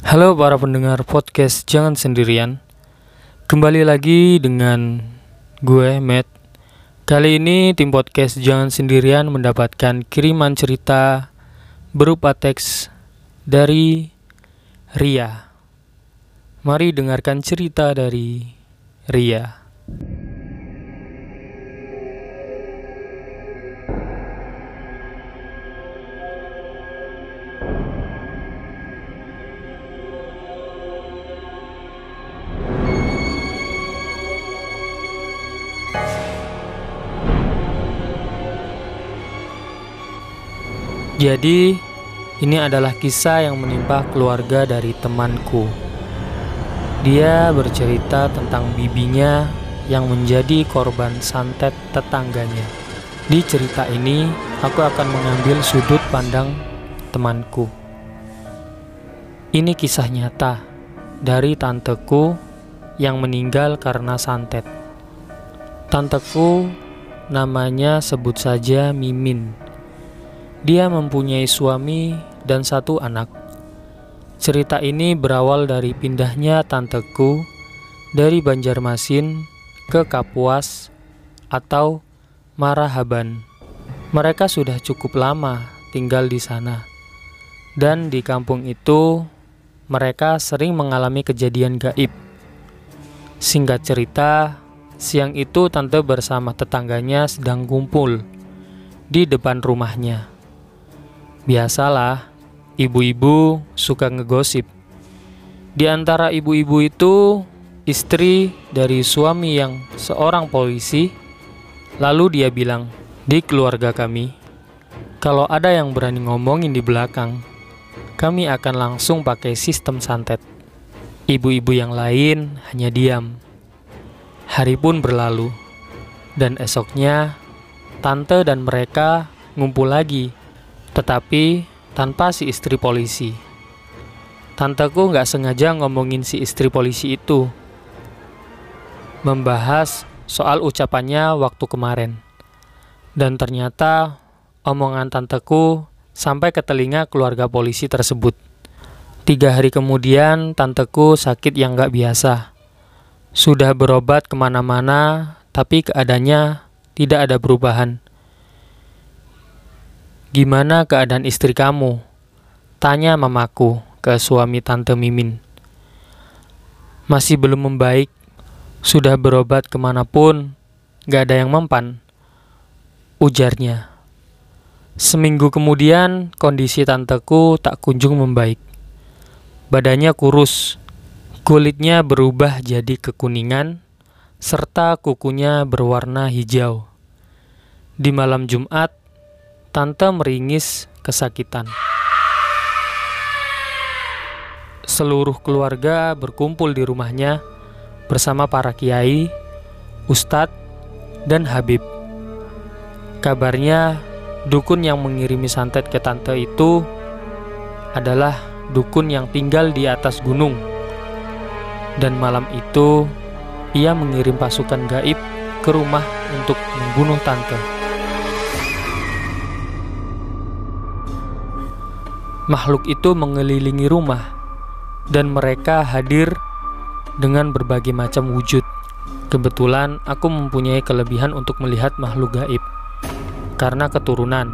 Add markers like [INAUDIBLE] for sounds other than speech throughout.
Halo para pendengar podcast Jangan Sendirian. Kembali lagi dengan gue Matt. Kali ini tim podcast Jangan Sendirian mendapatkan kiriman cerita berupa teks dari Ria. Mari dengarkan cerita dari Ria Jadi, ini adalah kisah yang menimpa keluarga dari temanku. Dia bercerita tentang bibinya yang menjadi korban santet tetangganya. Di cerita ini, aku akan mengambil sudut pandang temanku. Ini kisah nyata dari tanteku yang meninggal karena santet. Tanteku namanya sebut saja Mimin. Dia mempunyai suami dan satu anak. Cerita ini berawal dari pindahnya tanteku dari Banjarmasin ke Kapuas atau Marahaban. Mereka sudah cukup lama tinggal di sana. Dan di kampung itu mereka sering mengalami kejadian gaib. Singkat cerita, siang itu tante bersama tetangganya sedang kumpul di depan rumahnya. Biasalah, ibu-ibu suka ngegosip. Di antara ibu-ibu itu, istri dari suami yang seorang polisi, lalu dia bilang, "Di keluarga kami, kalau ada yang berani ngomongin di belakang, kami akan langsung pakai sistem santet." Ibu-ibu yang lain hanya diam. Hari pun berlalu, dan esoknya tante dan mereka ngumpul lagi tetapi tanpa si istri polisi. Tanteku nggak sengaja ngomongin si istri polisi itu. Membahas soal ucapannya waktu kemarin. Dan ternyata omongan tanteku sampai ke telinga keluarga polisi tersebut. Tiga hari kemudian tanteku sakit yang nggak biasa. Sudah berobat ke mana-mana, tapi keadaannya tidak ada perubahan. Gimana keadaan istri kamu? Tanya mamaku ke suami tante Mimin. Masih belum membaik, sudah berobat ke mana pun, gak ada yang mempan. Ujarnya. Seminggu kemudian, kondisi tanteku tak kunjung membaik. Badannya kurus, kulitnya berubah jadi kekuningan, serta kukunya berwarna hijau. Di malam Jumat, Tante meringis kesakitan. Seluruh keluarga berkumpul di rumahnya bersama para kiai, ustadz, dan Habib. Kabarnya, dukun yang mengirimi santet ke tante itu adalah dukun yang tinggal di atas gunung. Dan malam itu, ia mengirim pasukan gaib ke rumah untuk membunuh tante. Makhluk itu mengelilingi rumah, dan mereka hadir dengan berbagai macam wujud. Kebetulan aku mempunyai kelebihan untuk melihat makhluk gaib karena keturunan.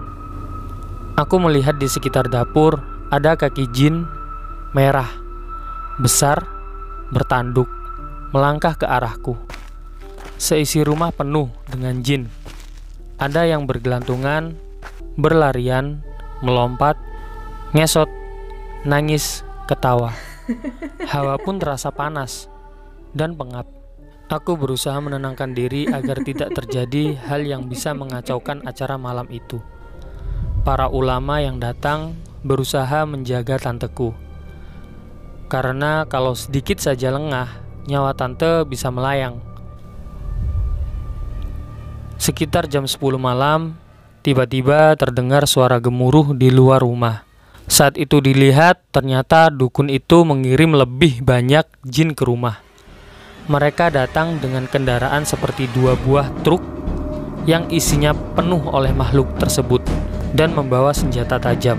Aku melihat di sekitar dapur ada kaki jin merah, besar, bertanduk, melangkah ke arahku. Seisi rumah penuh dengan jin. Ada yang bergelantungan, berlarian, melompat, ngesot, nangis, ketawa. [LAUGHS] Hawa pun terasa panas dan pengap. Aku berusaha menenangkan diri agar tidak terjadi hal yang bisa mengacaukan acara malam itu. Para ulama yang datang berusaha menjaga tanteku. Karena kalau sedikit saja lengah, nyawa tante bisa melayang. Sekitar jam 10 malam, tiba-tiba terdengar suara gemuruh di luar rumah. Saat itu dilihat, ternyata dukun itu mengirim lebih banyak jin ke rumah. Mereka datang dengan kendaraan seperti dua buah truk yang isinya penuh oleh makhluk tersebut dan membawa senjata tajam.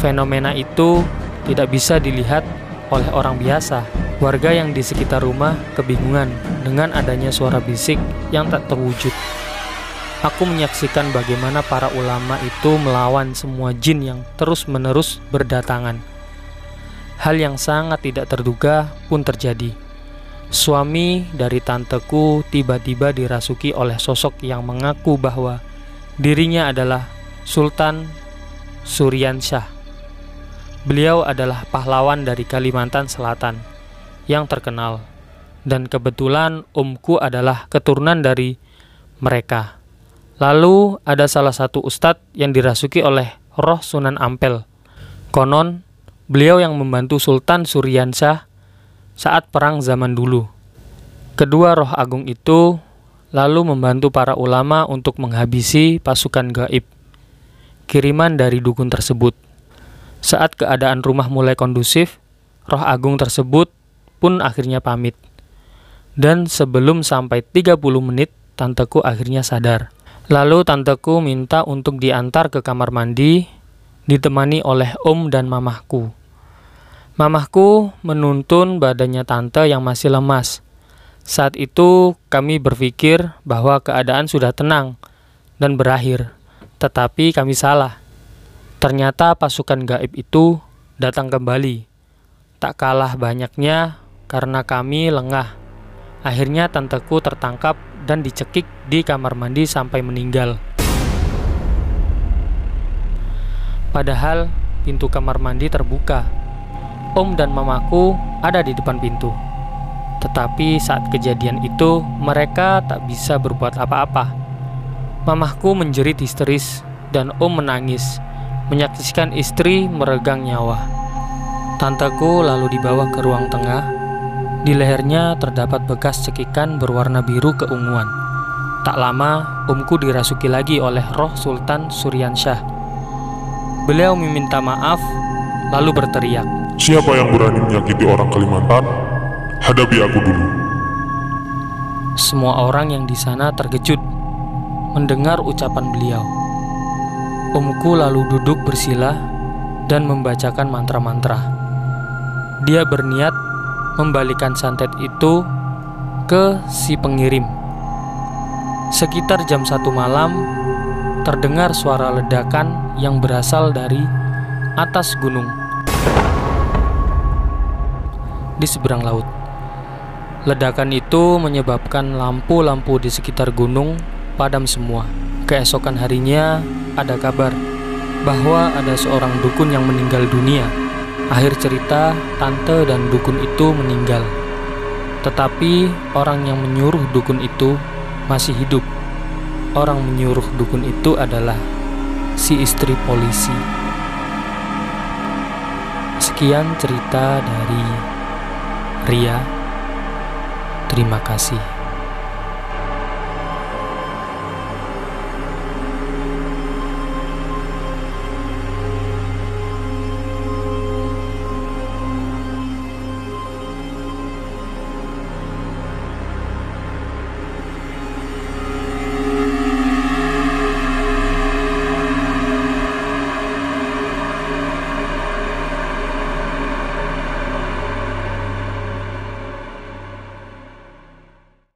Fenomena itu tidak bisa dilihat oleh orang biasa. Warga yang di sekitar rumah kebingungan dengan adanya suara bisik yang tak terwujud. Aku menyaksikan bagaimana para ulama itu melawan semua jin yang terus-menerus berdatangan. Hal yang sangat tidak terduga pun terjadi. Suami dari tanteku tiba-tiba dirasuki oleh sosok yang mengaku bahwa dirinya adalah Sultan Suryansyah. Beliau adalah pahlawan dari Kalimantan Selatan yang terkenal, dan kebetulan omku adalah keturunan dari mereka. Lalu ada salah satu ustadz yang dirasuki oleh roh Sunan Ampel. Konon, beliau yang membantu Sultan Suryansyah saat perang zaman dulu. Kedua roh agung itu lalu membantu para ulama untuk menghabisi pasukan gaib kiriman dari dukun tersebut. Saat keadaan rumah mulai kondusif, roh agung tersebut pun akhirnya pamit. Dan sebelum sampai 30 menit, tanteku akhirnya sadar. Lalu tanteku minta untuk diantar ke kamar mandi, ditemani oleh om dan mamahku. Mamahku menuntun badannya tante yang masih lemas. Saat itu kami berpikir bahwa keadaan sudah tenang dan berakhir, tetapi kami salah. Ternyata pasukan gaib itu datang kembali. Tak kalah banyaknya karena kami lengah. Akhirnya tanteku tertangkap dan dicekik di kamar mandi sampai meninggal. Padahal pintu kamar mandi terbuka. Om dan mamaku ada di depan pintu. Tetapi saat kejadian itu mereka tak bisa berbuat apa-apa. Mamahku menjerit histeris dan Om menangis menyaksikan istri meregang nyawa. Tanteku lalu dibawa ke ruang tengah. Di lehernya terdapat bekas cekikan berwarna biru keunguan. Tak lama, umku dirasuki lagi oleh roh Sultan Suryansyah. Beliau meminta maaf, lalu berteriak. Siapa yang berani menyakiti orang Kalimantan? Hadapi aku dulu. Semua orang yang di sana terkejut mendengar ucapan beliau. Omku lalu duduk bersila dan membacakan mantra-mantra. Dia berniat membalikan santet itu ke si pengirim. Sekitar jam satu malam, terdengar suara ledakan yang berasal dari atas gunung di seberang laut. Ledakan itu menyebabkan lampu-lampu di sekitar gunung padam semua. Keesokan harinya, ada kabar bahwa ada seorang dukun yang meninggal dunia. Akhir cerita, tante dan dukun itu meninggal. Tetapi orang yang menyuruh dukun itu masih hidup. Orang menyuruh dukun itu adalah si istri polisi. Sekian cerita dari Ria. Terima kasih.